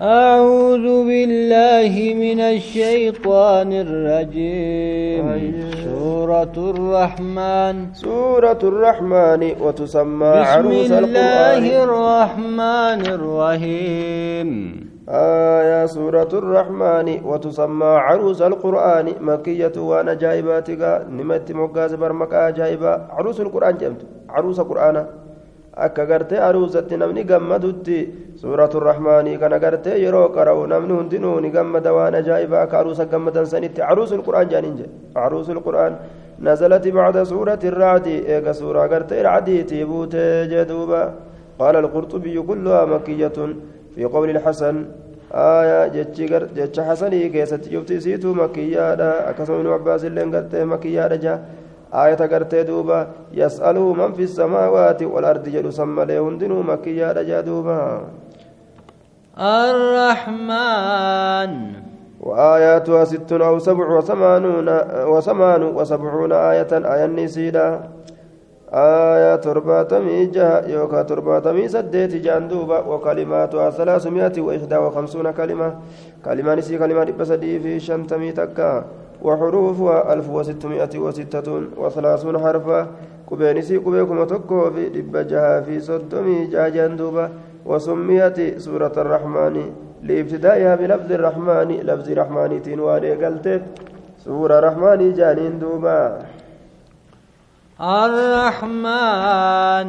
أعوذ بالله من الشيطان الرجيم. سورة الرحمن. سورة الرحمن وتسمى بسم عروس الله القرآن الرحمن الرحيم. آية سورة الرحمن وتسمى عروس القرآن. مكية وأنا جايباتك نمت مقاز برمك جايبة. عروس القرآن جمت. عروس القرآن akka gartee aruusatti namni gammadutti suuratu rahmaanii kana gartee yeroo qara'u namni hundinuu ni gammada waan ajaa'ibaa akka aruusa gammadan sanitti aruusul qur'aan jaaniin jedhe aruusul qur'aan نزلت بعد سورة الرعد إيجا سورة قرت العدي تيبوت جدوبا قال القرطبي كلها مكية في قول الحسن آية جتش حسني كيست يفتي سيتو مكية أكسم ابن عباس اللي قرت مكية جا آية قرتي دوبا يسأله من في السماوات والأرض جل سمى هندنو مكيا رجا دوبا. الرحمن. وآياتها ست أو سبع وثمانون وثمان وسبعون آية آية النسيدة. آية ترباتمي جها يوكا ترباتمي سديت جاندوبا وكلماتها ثلاثمائة وإحدى وخمسون كلمة. كلمة نسي كلمة بسدي في شنتمي تكا. وحروفها ألف وستمائة وستة وثلاثون حرفا. كبينسي كبيكم تكو في دبجها في صدمي جاجان دوبا وسميت سورة الرحمن لإبتدائها بلفظ الرحمن. لفظ رحمن تنواني قلت سورة رحمن جانين دوبا. الرحمن.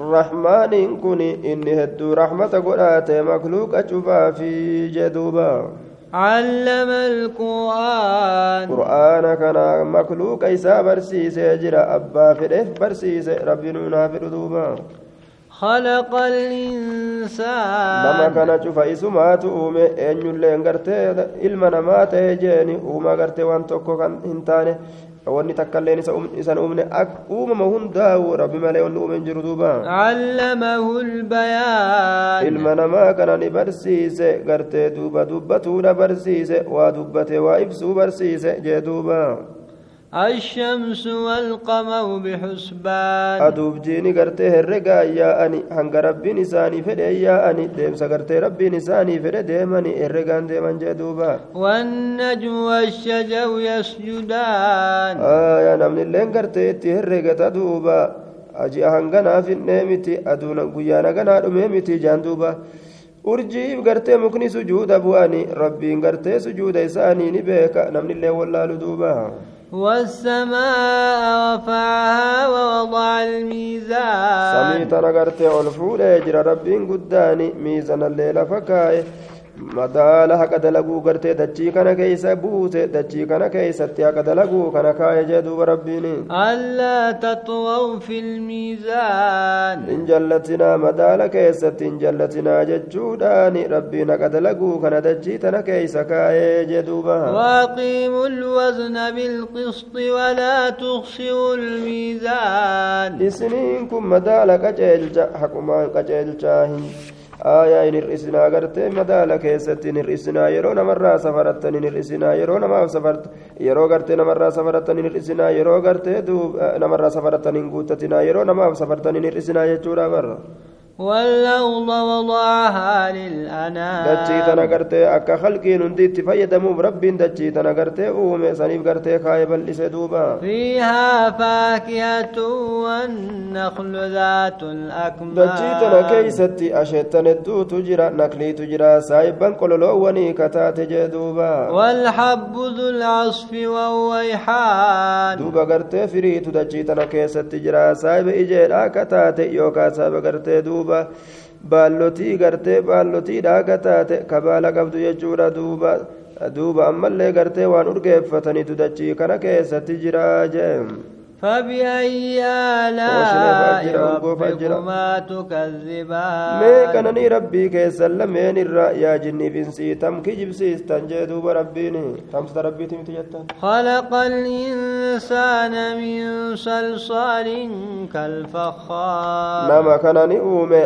رحمن كوني إني هدو رحمة قرآت مخلوق أشوفا في جدوبا. علم القرآن قرآن كان مخلوق إيسا برسيسي جرا أبا فرف برسيسي ربي نونا دوبا خلق nama الإنسان kana cufa isumaatu uume eenyullee hin gartee ilma namaa ta'e jeeni uumaa gartee waan tokko kan hin taane wanni takkailleen isan uumne ak uumama hundaa'u rabbi malee wanni uume hin jiru duuba علمه البيان ilma namaa kana ni barsiise gartee duuba dubbatuudha barsiise waa dubbate waa ibsuu barsiise jee duuba الشمس والقمر بحسبان aduuf jiini gartee herregaa yaa'ani hanga rabbiin isaanii fedhe yaa'ani deemsa gartee rabbiin isaanii fedhe deemani herregaan deeman jee duuba والنجم والشجر يسجدان aayaa namni illeen gartee itti herregata duuba aji'a hanganaa finnee miti aduun guyyaa naganaa dhumee miti jaan duuba urjiif gartee mukni sujuuda bu'ani rabbiin gartee sujuuda isaanii ni beeka namni illee wallaalu duuba والسماء رفعها ووضع الميزان. سميت رغرتي ألفو لجر ربين قداني ميزان الليل فكاي. Madaala haqa dalaguu gartee dachii kana keeysa buute dachii kana keeysatti haqa dalaguu kana kaa'e jee duuba rabbiin ألا تطغوا في الميزان hin jallatinaa madaala keessatti hin jallatinaa jechuudhaan rabbiin haqa dalaguu kana dachii tana keeysa kaa'ee jee duuba وأقيموا الوزن بالقسط ولا تخسروا الميزان isiniin kun madaala qaceelcha haqumaan qaceelchaa hin aayaa hin hir'isinaa gartee madaala keessatti hin hir'isinaa yeroo namarraa safarattan hin hir'isinaa yeroo namaaf safart yeroo gartee namarraa safarattan hin hir'isinaa yeroo gartee duuba namarraa safarattan hin guuttatinaa yeroo namaaf safartan hin hir'isinaa jechuudha barra والأرض وضعها للأنام halqiin hundi itti fayyadamuuf rabbiin dachii tana gartee uume saniif gartee kaayee bal'ise duuba فيها فاكهة والنخل ذات الأكمام keeysatti asheettan hedduutu jira nakliitu jira saayibban qololoowwanii kataate jee duuba والحب ذو العصف والريحان duuba gartee firiitu dachii tana keessatti jira saayiba ijeedhaa kataate yookaan saayiba gartee duuba baallotii gartee baallotiidhaa kataate kabaala qabdu jechuudha duuba duuba ammallee gartee waan urgeeffataniitu dachii kana keessatti jira jee فبأي آلاء ربكما تكذبان؟ ميك أنا ربي كي سلمين الرأي يا جني بنسي تم كي جبسي استنجدوا بربيني تم ربي تمي خلق الإنسان من صلصال كالفخار. نما كان ني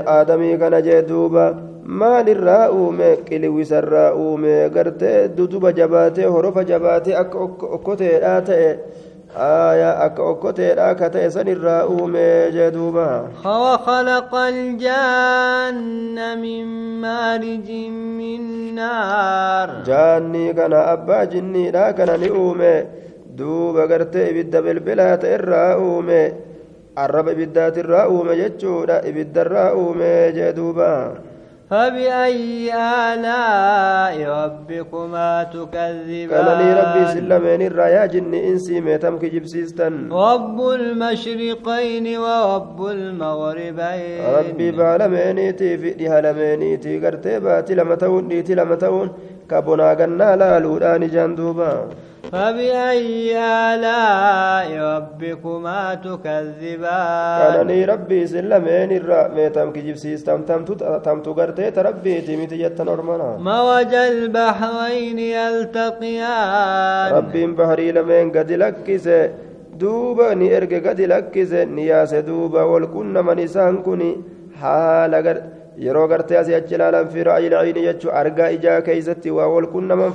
آدمي كان جدوبا maal irraa uume qiliwisa irraa uume gartee duduba jabaate horofa jabaate akka okkoteedhaa ta'e آية أكا أكوتي أكا سن الراؤوم جدوبا وخلق الجان من مارج من نار جاني كان أبا جني لا كان نؤومي دوبا قرتي إبدا بالبلات الراؤوم الرب إبدات الراؤوم جتشودا إبدا الراؤوم جدوبا فبأي آلاء ربكما تكذبان لي ربي سلمين الرايا جن إنسي ميتم كجبسيستن رب المشرقين ورب المغربين ربي بعلمينيتي في دهلمينيتي قرتي باتي لما تون ديتي لما تون كبنا قنا لالودان جندوبا فبأي آلاء ربكما تكذبان قالني ربي سلمين الرا ميتم كجبسيس تم تم تم تغرتي تربي تميت جت نورمانا موج البحرين يلتقيان ربي بحري لمن قد لكسه duuba ni erge gadi lakkise ni yaase duuba wal qunnama isaan kun haala yeroo gartee asii achi ilaalan fi ra'ayi laciini jechuu argaa ijaa keeysatti waa wal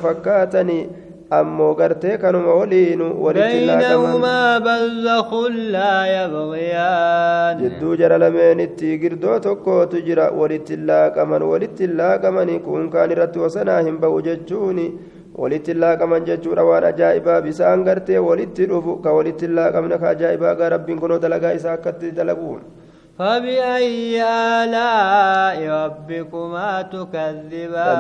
fakkaatanii ammoo gartee kanuma waliinu بينهما برزخ لا يبغيان jidduu jara lameenitti girdoo tokkootu jira walitti laaqaman walitti laaqamani kun kaan irratti wasanaa hin ba'u jechuuni walitti laaqaman jechuudha waan ajaa'ibaa bisaan gartee walitti dhufu ka walitti laaqamne ka ajaa'ibaa gaa rabbiin kunoo dalagaa isaa akkatti dalaguun فبأي آلاء ربكما تكذبان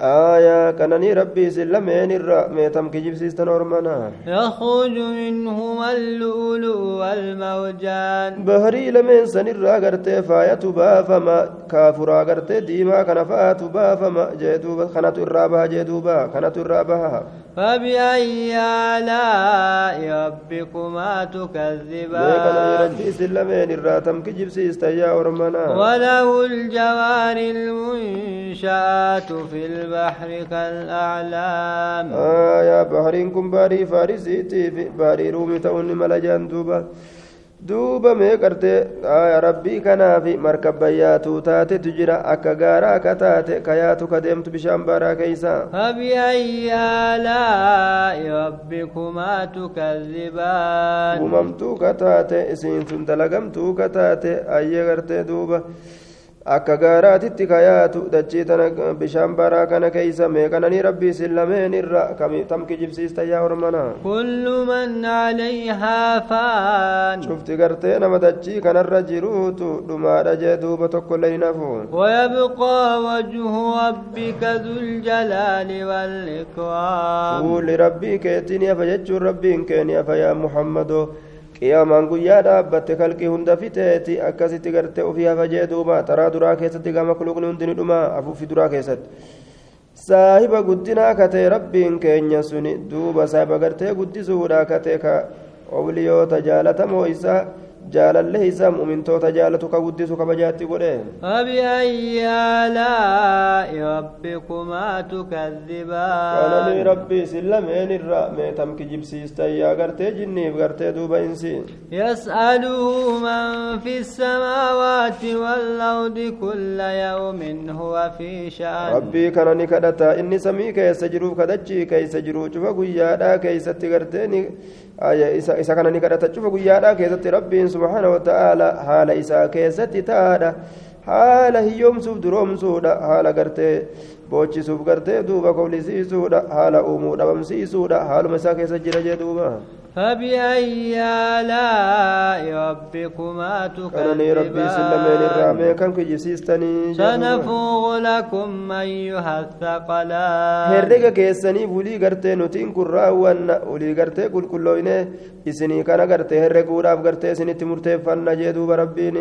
آية كانني ربي سلمين ميتم كجبسيستن أرمنا يخرج منهما اللؤلؤ والمرجان بهري لمن سن الرا غرتي فاية بافما كافرا غرتي ديما كان فات بافما جدوبا كانت الرابها جدوبا كانت الرابها فبأي آلاء ربكما تكذبان؟ ربي سلمين الرا تم كجبسيستن يا وله الجوار المنشآت في البحر كالأعلام آية بحرين كن باري فارسيتي في باري رومي توني ملجان دوبا duuba mee qartee rabbii kanaafi markabbayyaatu taate tu jira akka gaaraa akka taate kayaatu ka deemtu bishaan baaraa keeysa فبأي آلاء ربكما تكذبان uumamtuu ka taate isiin sun dalagamtuu ka taate ayyee gartee duuba akka gaaraatitti kayaatu dachii tana bishaan baraa kana keeysa meeqananii rabbii isin lameen irra tam kijibsiista yaa ormana kullu man calayhaa faan cufti gartee nama dachii kanarra jiruutu dhumaadha jee duuba hafu ويبقى وجه ربك ذو الجلال والإكرام fuulli rabbii keetiin yafa jechuun rabbiin keen yafa yaa muhammadoo qiyaamaan guyyaa dhaabbatte kalqii hunda fiteeti akkasitti gartee ofii hafa jee duuba taraa duraa keessatti gama kuluqni hundi ni dhuma afuufi duraa keessatti saahiba guddinaa katee rabbiin keenya suni duuba saahiba gartee guddisuudha katee ka obliyoota jaalatamoo isaa jaalallee isaa mu'mintoota jaalatu ka guddisu kabajaatti godhe. فبأي آلاء ربكما تكذبان قالني ربي سلمين الرا ميتم كجبسيستا يا غرتي جني غرتي دوبا يسأله من في السماوات والأرض كل يوم هو في شأن ربي كان نكدتا إني سمي كيس جرو كدجي كيس جرو شوفا قيادا كيس تغرتني آية إسا إسا كان نكدتا شوفا قيادا كيس ربي سبحانه وتعالى حال إسا كيس تتادا haala hiyyoomsuuf duroomsuudha haala gartee boochisuuf gartee duuba koblisiisuudha haala uumuu dhabamsiisuudha haaluma isaa keessa jira jee duuba فبأي آلاء ربكما تكذبان سنفوغ لكم أيها الثقلان herrega keessanii ulii gartee nutiin kun raawwanna ulii gartee qulqullooyne isinii kana gartee herreguudhaaf gartee isinitti murteeffanna jee duuba rabbiin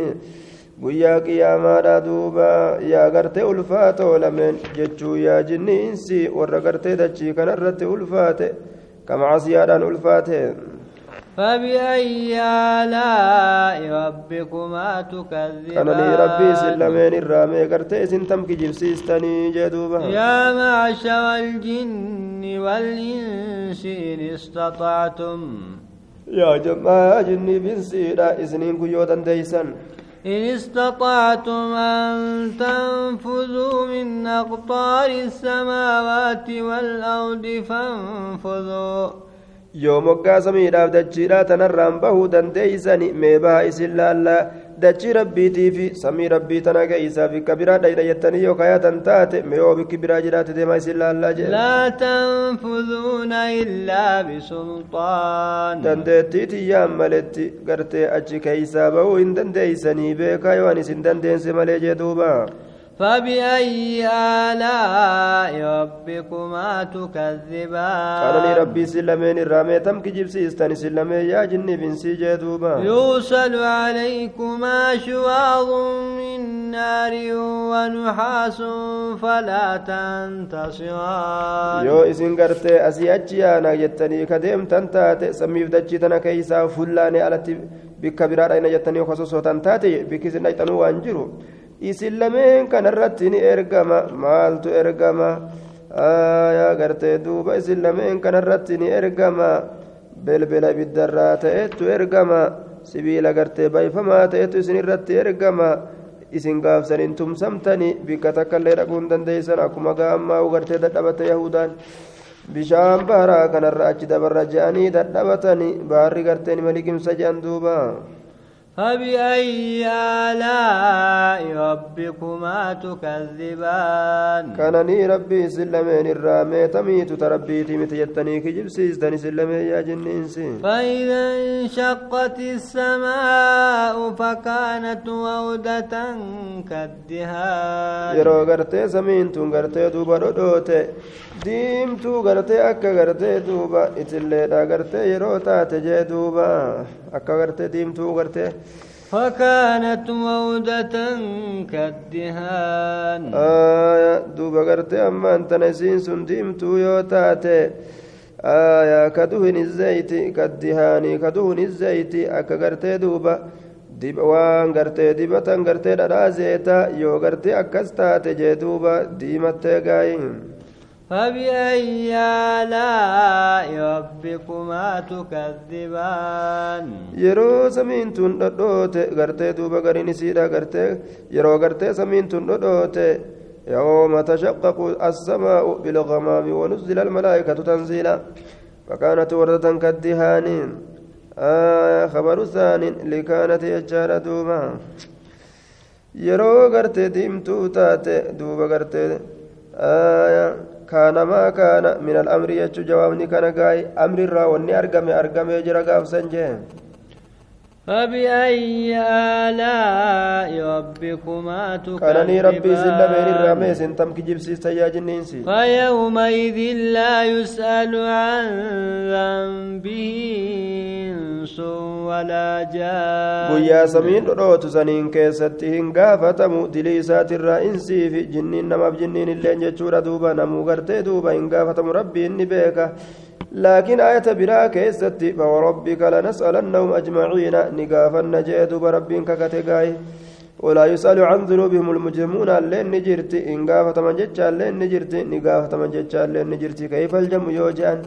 guyyaa qiyaamaadha duuba yaa gartee ulfaatoo lameen jechuu yaa jinniinsi warra gartee dachii kanarratti ulfaate kama casiyaadhaan ulfaate فبأي آلاء ربكما تكذبان irraa mee gartee isin tam kijibsiistanii jee duuba يا معشر الجن والإنس إن استطعتم jammaa jinnii binsiidha isiniin kun yoo dandeeysan إن استطعتم أن تنفذوا من أقطار السماوات والأرض فانفذوا. يوم قاسمي رافد الجيرات نرام به ميبا إسلا dachii rabbiitii fi samii rabbii tana keeysaa bikka biraa dhayna jettanii yoo kayaatan taate mee yoo bikki biraa jiraate deemaa isin laallaa jedhe لا تنفذون إلا بسلطان dandeettii tiyyaan maletti gartee achi keeysaa bahuu hin dandeeysanii beekaa yoo an isin dandeense malee jee duuba فبأي آلاء ربكما تكذبان؟ قال لي ربي سلمين الرامي تم كجيب سيستان سلمين يا جني بن سيجي دوبا. يوصل عليكما شواظ من نار ونحاس فلا تنتصران. يو إسن قرت أسي أجي أنا كديم تنتا تسمي فدجي تنا كيسا فلاني على بكبرار اين جتني خصوصا تنتا تي بكيسن اي وانجرو. Isin lameen kanarratti ni ergama. Maaltu ergama? Aayaa gartee duuba isin lameen kanarratti ni ergama. Belbela ibiddarraa ta'etu ergama. Sibiila gartee bayfamaa ta'etu isin irratti ergama. Isin gaafsaniin tumsamtani. Bikka takka illee dhaquu hin dandeeysan akkuma gaammaa gartee dadhabate yahudaan. Bishaan baharaa kanarra achi dabarra je'anii dadhabatani. Baharri garteen maliqimsa je'an duuba فبأي آلاء ربكما تكذبان كانني ربي سلمين الرامي تميت تربي تميت يتني كجبسيز دني سلمين يا جنينسي فإذا انشقت السماء فكانت وودة كالدهان يرو غرتي سمين تون غرتي دوبا رودوتي ديم تو غرتي أكا غرتي دوبا إتلي غرتي يرو تاتي جي دوبا أكا غرتي ديم تو غرتي فكانت مودة كالدهان. آية دوبا قرتي أما أنت نسين سنديم تويوتاتي آية كدهن الزيت كالدهان كدهن الزيت أكا قرتي دوبا دب وان قرتي دبا تنقرتي لرازيتا يو قرتي أكستاتي جدوبا ديمتي قايم فبأي آلاء ربكما تكذبان yeroo samiin tun dhodhoote gartee duuba gariin isiidha gartee yeroo gartee samiin tun dhodhoote يوم تشقق السماء بالغمام ونزل الملائكة تنزيلا فكانت وردة كالدهان آه خبر ثاني لكانت يجار دوبا yeroo gartee diimtuu taate duuba gartee آية كان ما كان من الأمر يجو جوابني كان قاي أمر الرا واني أرقمي أرقمي جرى قاف سنجين فبأي آلاء ربكما كانني ربي سلمين تكذبان الراميس انتم كجبسي سيا جنينسي فيومئذ لا يسأل عن ذنبه إنس ولا جان guyyaa samiin dhodhootu saniin keessatti hin gaafatamu dilii isaatirraa insii fi jinniin namaaf jinniin illeen jechuudha duuba namuu gartee duuba hin gaafatamu rabbi inni keessatti fawarabbika lanas'alannahum ajmaciina ni gaafanna jee duuba rabbiin kakate gaaye ولا يسأل عن ذنوبهم المجرمون اللين نجرت إن قافت من جتشا اللين نجرت نقافت من جتشا اللين نجرت كيف الجم يوجان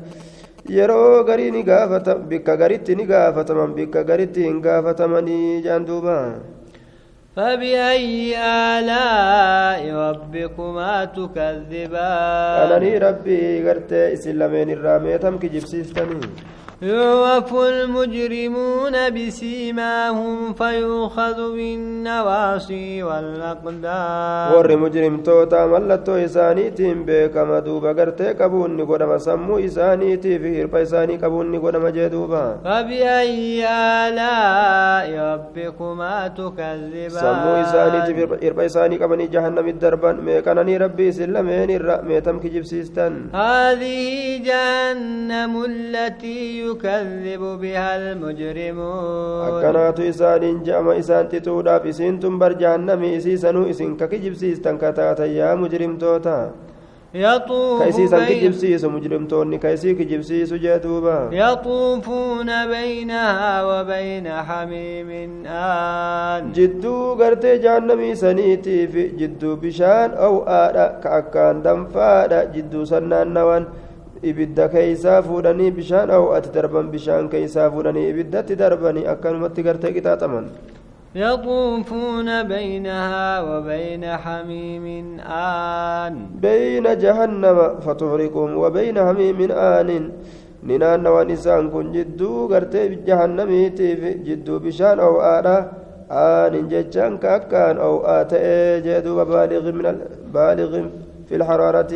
yeroo garii ni gaafata bikka garitti ni gaafataman bikka garitti hin gaafatamanii jaan duuba فبأي آلاء ربكما تكذبان؟ أنا ربي قرت إسلامين الرامي تم كجبسيستني. يعرف المجرمون بسيماهم فيؤخذ بالنواصي والأقدام ور مجرم توتا ملتو إسانيتهم بيكا مدوبا قرتي كبوني قدما سمو إسانيتي في إرقا إساني كبوني قدما جدوبا. فبأي آلاء ربكما تكذبان؟ سمو إسانيتي في إرقا إساني كبوني جهنم الدربا ميكا ناني ربي سلمين الرأمي تمكي جبسيستان هذه جهنم التي يكذب بها المجرمون akkanaatu isaaniin je'ama isaan xixuudhaaf isiin tun bar jahannamii isiisanuu isin ka kijibsiistan ka taatan yaa mujrimtoota يطوف ka isiisan بين kijibsiisu mujrimtoonni ka isii kijibsiisu jee duuba يطوفون بينها وبين حميم آن jidduu gartee jahannamii saniitiif jidduu bishaan ow'aadha ka akkaan danfaadha jidduu sannaannawan ibidda keeysaa fuudhanii bishaan ow'atti darban bishaan keeysaa fuudhanii ibiddatti darbanii akkanumatti gartee qixaaxaman. يطوفون بينها وبين حميم آن بين جهنم فتغرقهم وبين حميم آن ننان ونسان كن جدو غرتي جهنميتي جدو بشان أو آرا آن جتشان كاكان أو آتئ جدو بالغ من بالغ في الحرارة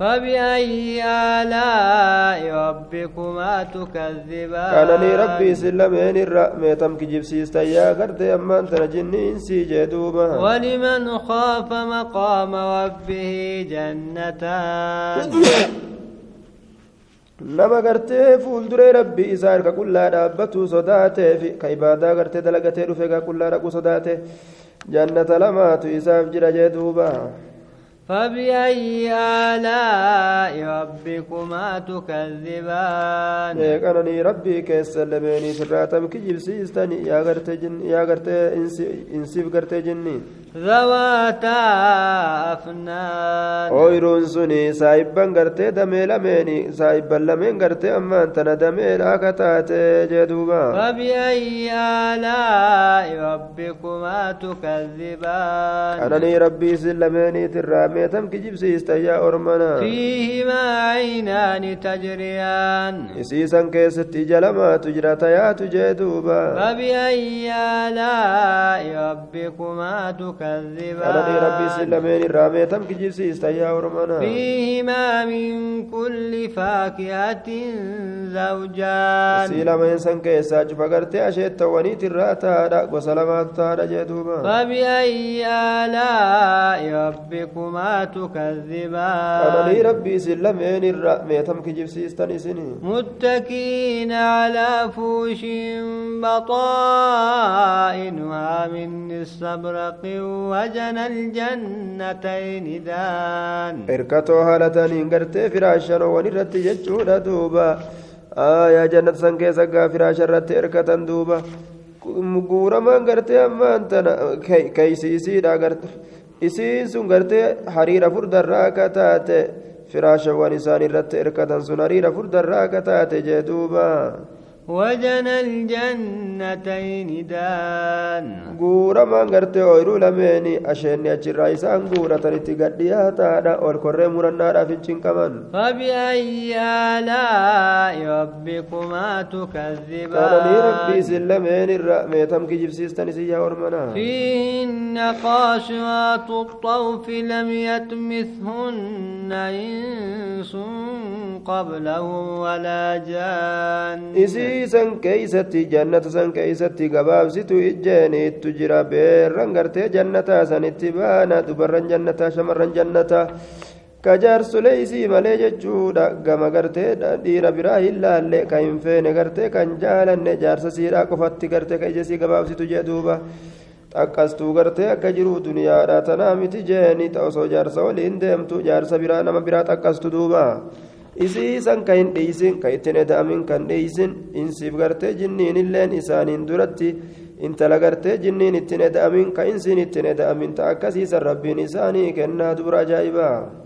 فبأي آلاء ربكما تكذبان كانني ربي سلمين الرأمة تم كجيب سيستا قرد أما أنت نجني إنسي جدوبا ولمن خاف مقام ربه جنتان nama gartee fuulduree rabbii isaa harka qullaa dhaabbatu sodaateef ka ibaadaa gartee dalagatee dhufe gaa qullaa dhaqu sodaate jannata lamaatu isaaf jira jee duuba فبأي آلاء ربكما تكذبان؟ قالني ربي كيسلميني سراتم كجيب سيستني يا غرت جن يا غرت انسيف غرت جني. ذواتا أفنان أويرون سني سايبان غرت دمي لميني سايبان لمين غرت أما أنت ندمي لا كتات جدوبا. فبأي آلاء ربكما تكذبان؟ قالني ربي سلميني ترامي meetam kijibsiista yaa ormana fiihimaa aynaani tajriyaan isiisan keessatti ija lamaatu jira tayaatu jee duuba fabiayyi aalaa'i rabbikumaa tukadhibaan ananii rabbii isin lameen irraa meetam kijibsiista yaa ormana fiihimaa min kulli faakihatin zawjaan isii lameen san keessaa cufa gartee asheettawwaniitirraa taadha gosa lamaatu taadha jee duuba fabiayyi aalaa'i rabbikumaa تكذبان أنا ربي سلمين الرأميتم كجيب سيستان سني متكين على فوش بطائنها من استبرق وجن الجنتين دان. إركتو هالتاني انقرتي فراشا ونرت ججودا دوبا. آية جنة سنكيسا فراشا رت إركتا دوبا. guuramaan gartee ammaan tana keeysiisiidha garte isiin sun gartee hariira furdarraa akka taate firaashawwan isaan irratti hirkatan sun hariira furdarraa akka taate jee duuba وجن الجنتين دان. غورما غرتي اويرو لميني اشيني اجرا اسان غورتن تيغديا تادا اول كوري مرنا دافين كمان فبأي آلاء ربكما تكذبان قال ربي سلمين الرأميتم كي جبسيستني سيا ورمنا فيهن قاشرات الطوف لم يتمثهن إنس قبلهم ولا جان isiisan keeysatti jannata san keeysatti gabaabsitu ijjeeniittu jira beerran gartee jannataa sanitti baana dubarran jannataa shamarran jannataa ka jaarsolee isii malee jechuudha gama gartee dhiira biraa hin laalle ka hin feene gartee kan jaalanne jaarsa siidhaa qofatti gartee ka ija sii gabaabsitu jee duuba xaqqastuu gartee akka jiru duniyaadha tanaa miti jeeni ta osoo jaarsa waliin deemtu jaarsa biraa nama biraa xaqqastu duuba isiisan ka hin dheeysin ka ittiin eda'amin kan dheeysin insiif gartee jinniin illeen isaaniin duratti intala gartee jinniin ittiin eda'amin ka insiin ittiin eda'amin ta akkasiisan rabbiin isaanii kennaa dubra ajaa'ibaa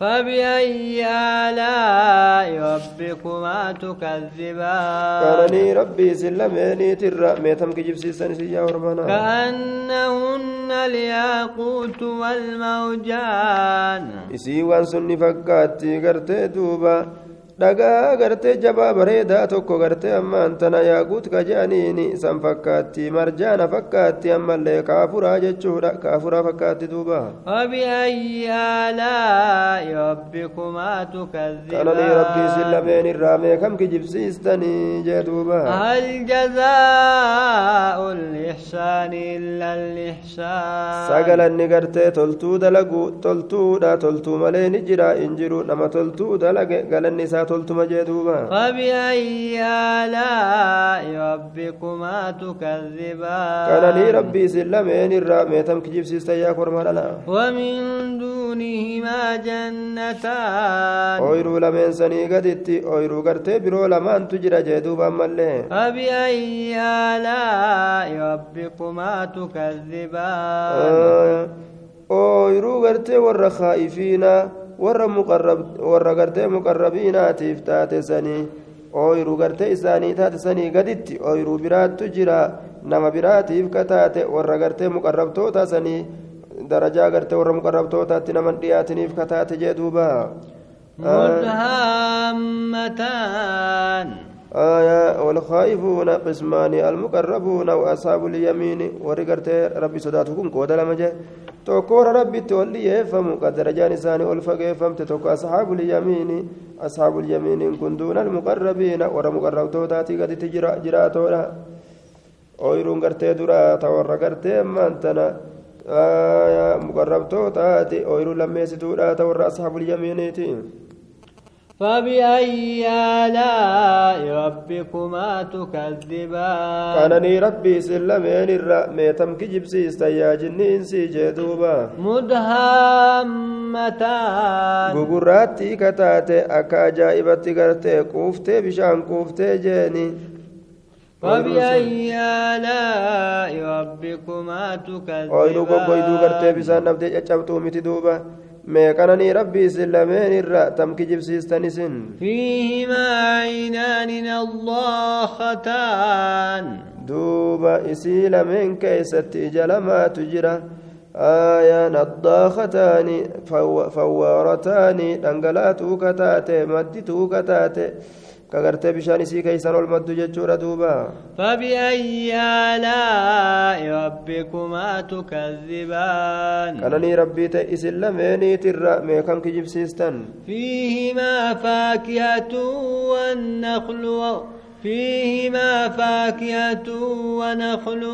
فبأي آلاء ربكما تكذبان قالني ربي سلميني ترى ميتم كجيب سيسان سيا ورمانا كأنهن الياقوت والموجان waan sunni fakkaatti gartee duuba dhagaa gartee jabaa bareedaa tokko gartee ammaan tana yaaquut ka je'aniini san fakkaatti marjaana fakkaatti ammallee kaafuraa jechuudha kaafuraa fakkaatti duuba فبأي آلاء ربكما تكذبان kananii rabbii isin lameen irraa meekam kijibsiistanii jee duuba هل جزاء الإحسان إلا الإحسان sagalanni gartee toltuu dalagu toltuudha toltuu malee ni jira hin jiru nama toltuu dalage galanni isaa jee duuba فبأي آلاء ربكما تكذبان isin lameen irraa meetam kijibsiistan yaa kormaa dhala ومن دونهما جنتان lameen sanii gaditti ooyiruu gartee biroo lamaantu jira jee duuba ammallee فبأي آلاء ربكما تكذبان ooyiruu gartee warra khaa'ifiina warra gartee muqarrabiinaatiif taate sanii ooyiruu gartee isaanii taate sanii gaditti ooyiruu biraattu jira nama biraatiif kataate warra gartee muqarrabtoota sanii darajaa gartee warra muqarrabtootaatti naman dhiyaatiniif kataate jee duuba آية والخائفون قسمان المقربون وأصحاب اليمين. ورقرت ربي صداتكم كود لما جاء. توكور ربي تولي يفهم قد رجان إساني والفقه فهمت توك أصحاب اليمين. أصحاب اليمين كن دون المقربين ورمقرب توتاتي قد تجرى جراتونا ooyiruun gartee duraa ta warra gartee ammaan tana muqarrabtootaati ooyiruu lammeessituudha ta warra ashaabul yamiiniiti فبأي آلاء ربكما تكذبان؟ كانني ربي سلمين الرا ميتم كجب سيستا يا جنين سي جدوبا مدهامتان. غغراتي كتاتي أكا أجائبتي غرتي كوفتي بشان كوفتي جيني. فبأي آلاء ربكما تكذبان bisaan dhabdee caccabtuu miti duuba meeqananii rabbii isin lameen irra tam kijibsiistan isin فيهما عينان نضاختان duuba isii lameen keeysatti ija lamaatu jira aayaa naddaakataani fawwaarataani dhangalaatuu kataate maddituu kataate bishaan isii keeysan ol maddu jechuudha duuba فبأي آلاء ربكما تكذبان kananii rabbii ta'e isin lameeniitirra meeqam kijibsiistan فيهما فاكهة والنخل و- فيهما فاكهة ونخل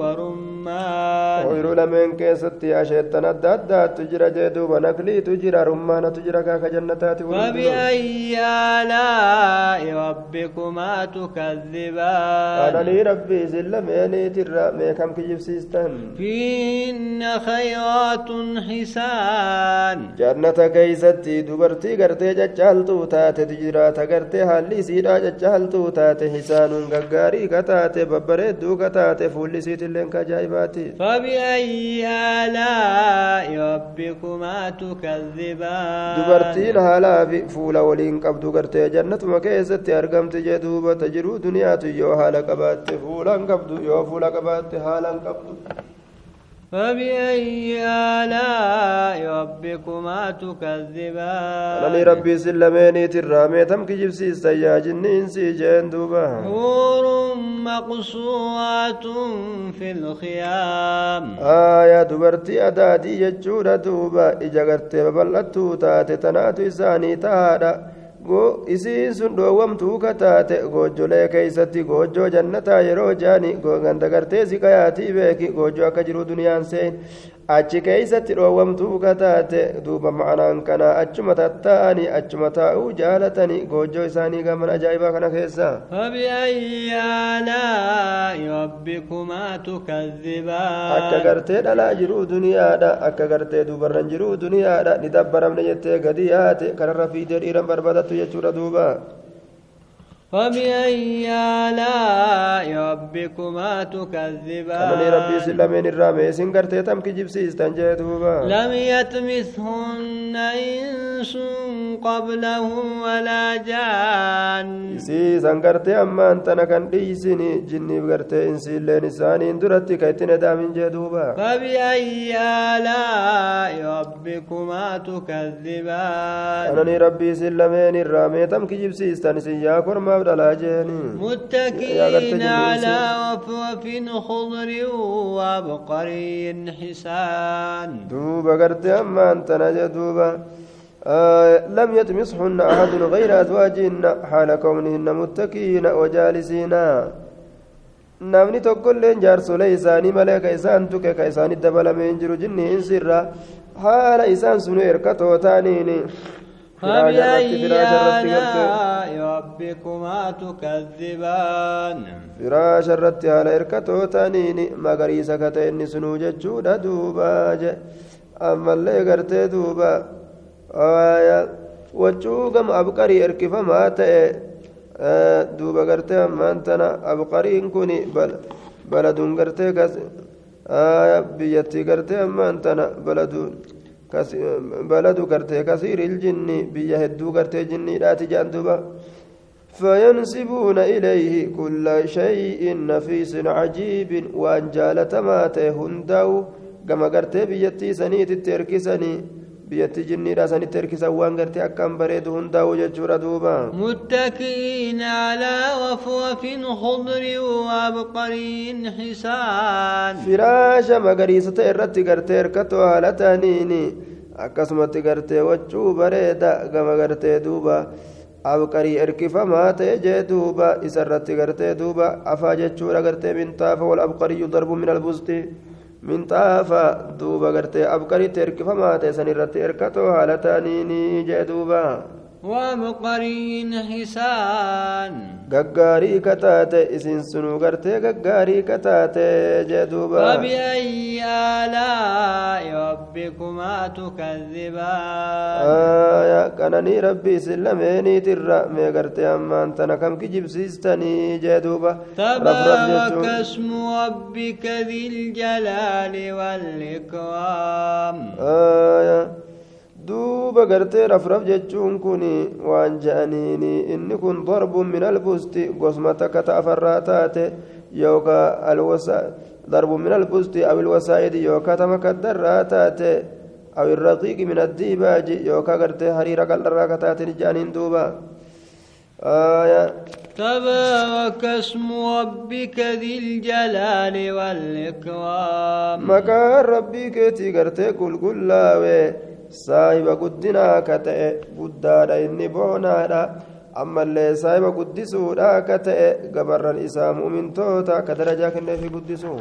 ورمان. ويرو لمن كيست يا شيطان الدادة تجرى جيدوب نقلي تجرى رمان تجرى كاك جنتات فبأي آلاء ربكما تكذبان؟ أنا لي ربي زل ميني ترى ميكم كجيب سيستم فيهن خيرات حسان. جنة كيست دوبرتي قرتي جالتو تاتي تجرى تقرتي هالي سيدا جالتو taate hisaanuun gaggaarii kataate babbareedduu kataate fuulli isiitilleen kajaa'ibaati فبأي آلاء ربكما تكذبان haalaa fi fuula waliin qabdu gartee jannatuma keessatti argamti jee duuba tajiruu duniyaatu yoo haala qabaatte fuulan qabdu yoo fuula qabaatte haalan qabdu فبأي آلاء ربكما تكذبان anani rabbii isin lameeniitirraa meetam kijibsiistan yaa jinniinsii jeen duuba حور مقصورات في الخيام dubartii adaatii jechuudha duuba ija gartee babal'attuu taate tanaatu isaanii tahaadha Go- isiin sun dhoowwamtuu kataate goojjolee keeysatti goojjoo jannataa yeroo jaani ganda gartee sikayaatii beeki goojjoo akka jiru duniyaan seen achi keeysatti dhoowwamtuu kataate duuba ma'anaan kana achuma tatta'anii achuma taa'uu jaalatanii goojjoo isaanii gaman ajaa'ibaa kana keessa فبأي آلاء ربكما akka تكذبان gartee dhalaa jiruu duniyaadha akka gartee dubarran jiruu duniyaadha ni dabbaramne jettee gadi yaate kanarra fiidee dhiiran barbaadatu jechuudha duuba فبأي آلاء ربكما تكذبان lameen irraa meesin gartee tam kijibsiistan jee duuba لم يطمثهن إنس قبلهم ولا جان gartee ammaan tana kan dhiisini jinniif gartee insiilleen isaaniin duratti ka ittin edaamin jee duuba فبأي آلاء ربكما تكذبان isin lameen irraa meetam kijibsiistan isin yaa kormaaf dhalaa jeeni متكئين على رفرف خضر وعبقري حسان duuba gartee ammaan tana jee duuba آه لم يطمسهن أحد غير أزواجهن حال كونهن متكئين وجالسين namni tokkolleen jaarsolee isaanii malee ka isaan tuqe ka isaanitti dabalamee hin jiru jinni hin sirra haala isaan sunu erkatoo taaniini فبأي آلاء ربكما تكذبان firaasha irratti haala erkatoo taaniini magariisa ka ta'e inni sunuu jechuudha duuba je ammallee gartee duuba waccuu gama abqarii erkifamaa ta'e duuba gartee ammaan tana abqariin kun baladuun gartee kas biyyattii gartee ammaan tana baladuun baladu gartee kasiiril jinni biyya hedduu gartee jinniidhaati jedhan duuba فينسبون إليه كل شيء نفيس عجيب وأن جالتماته هنداو كما قرت بيتي سنيت التركسني biyyatti jinniidha sanitti erkisan waan gartee akkaan bareedu hundaa'u jechuudha duuba متكئين على وفوف خضر وعبقري حسان firaasha magariisa ta'e irratti gartee hirkatoo haala ta'aniini akkasumatti gartee waccuu bareeda gama gartee duuba abqarii erkifamaa ta'e jee duuba isarratti gartee duuba afaa jechuudha gartee mintaafa wal abqariyyu darbu min albusti minxaafa duuba gartee abqaritti erkifamaa ta'e san irratti erkatoo haala ta'aniini jee duuba ومقرين حسان. kataate isin sunuu gartee gaggaarii kataate jee duuba فبأي آلاء ربكما تكذبان؟ آية كانني ربي سلميني ترى مي غرتي أمان تنا كم كجبسيستني جee duuba تبارك اسم ربك ذي الجلال والإكرام. آية duuba gartee rafraf jechuun kun waan je'aniini inni kun darbun min albusti gosma takka ta afarraa taate yookaa alwasa darbun min albusti aw ilwasaa'idi yookaa tama kaddarraa taate aw irraqiiqi min addiibaaji yookaa gartee hariira qal'arraa ka taatin je'aniin duuba آية تبارك اسم ربك ذي الجلال والإكرام rabbii keetii gartee qulqullaa'e saahiba guddinaa ka ta'e guddaadha inni boonaadha ammallee saahiba guddisuudha ka ta'e gabarran isaa mu'mintoota ka darajaa kenneefi guddisuu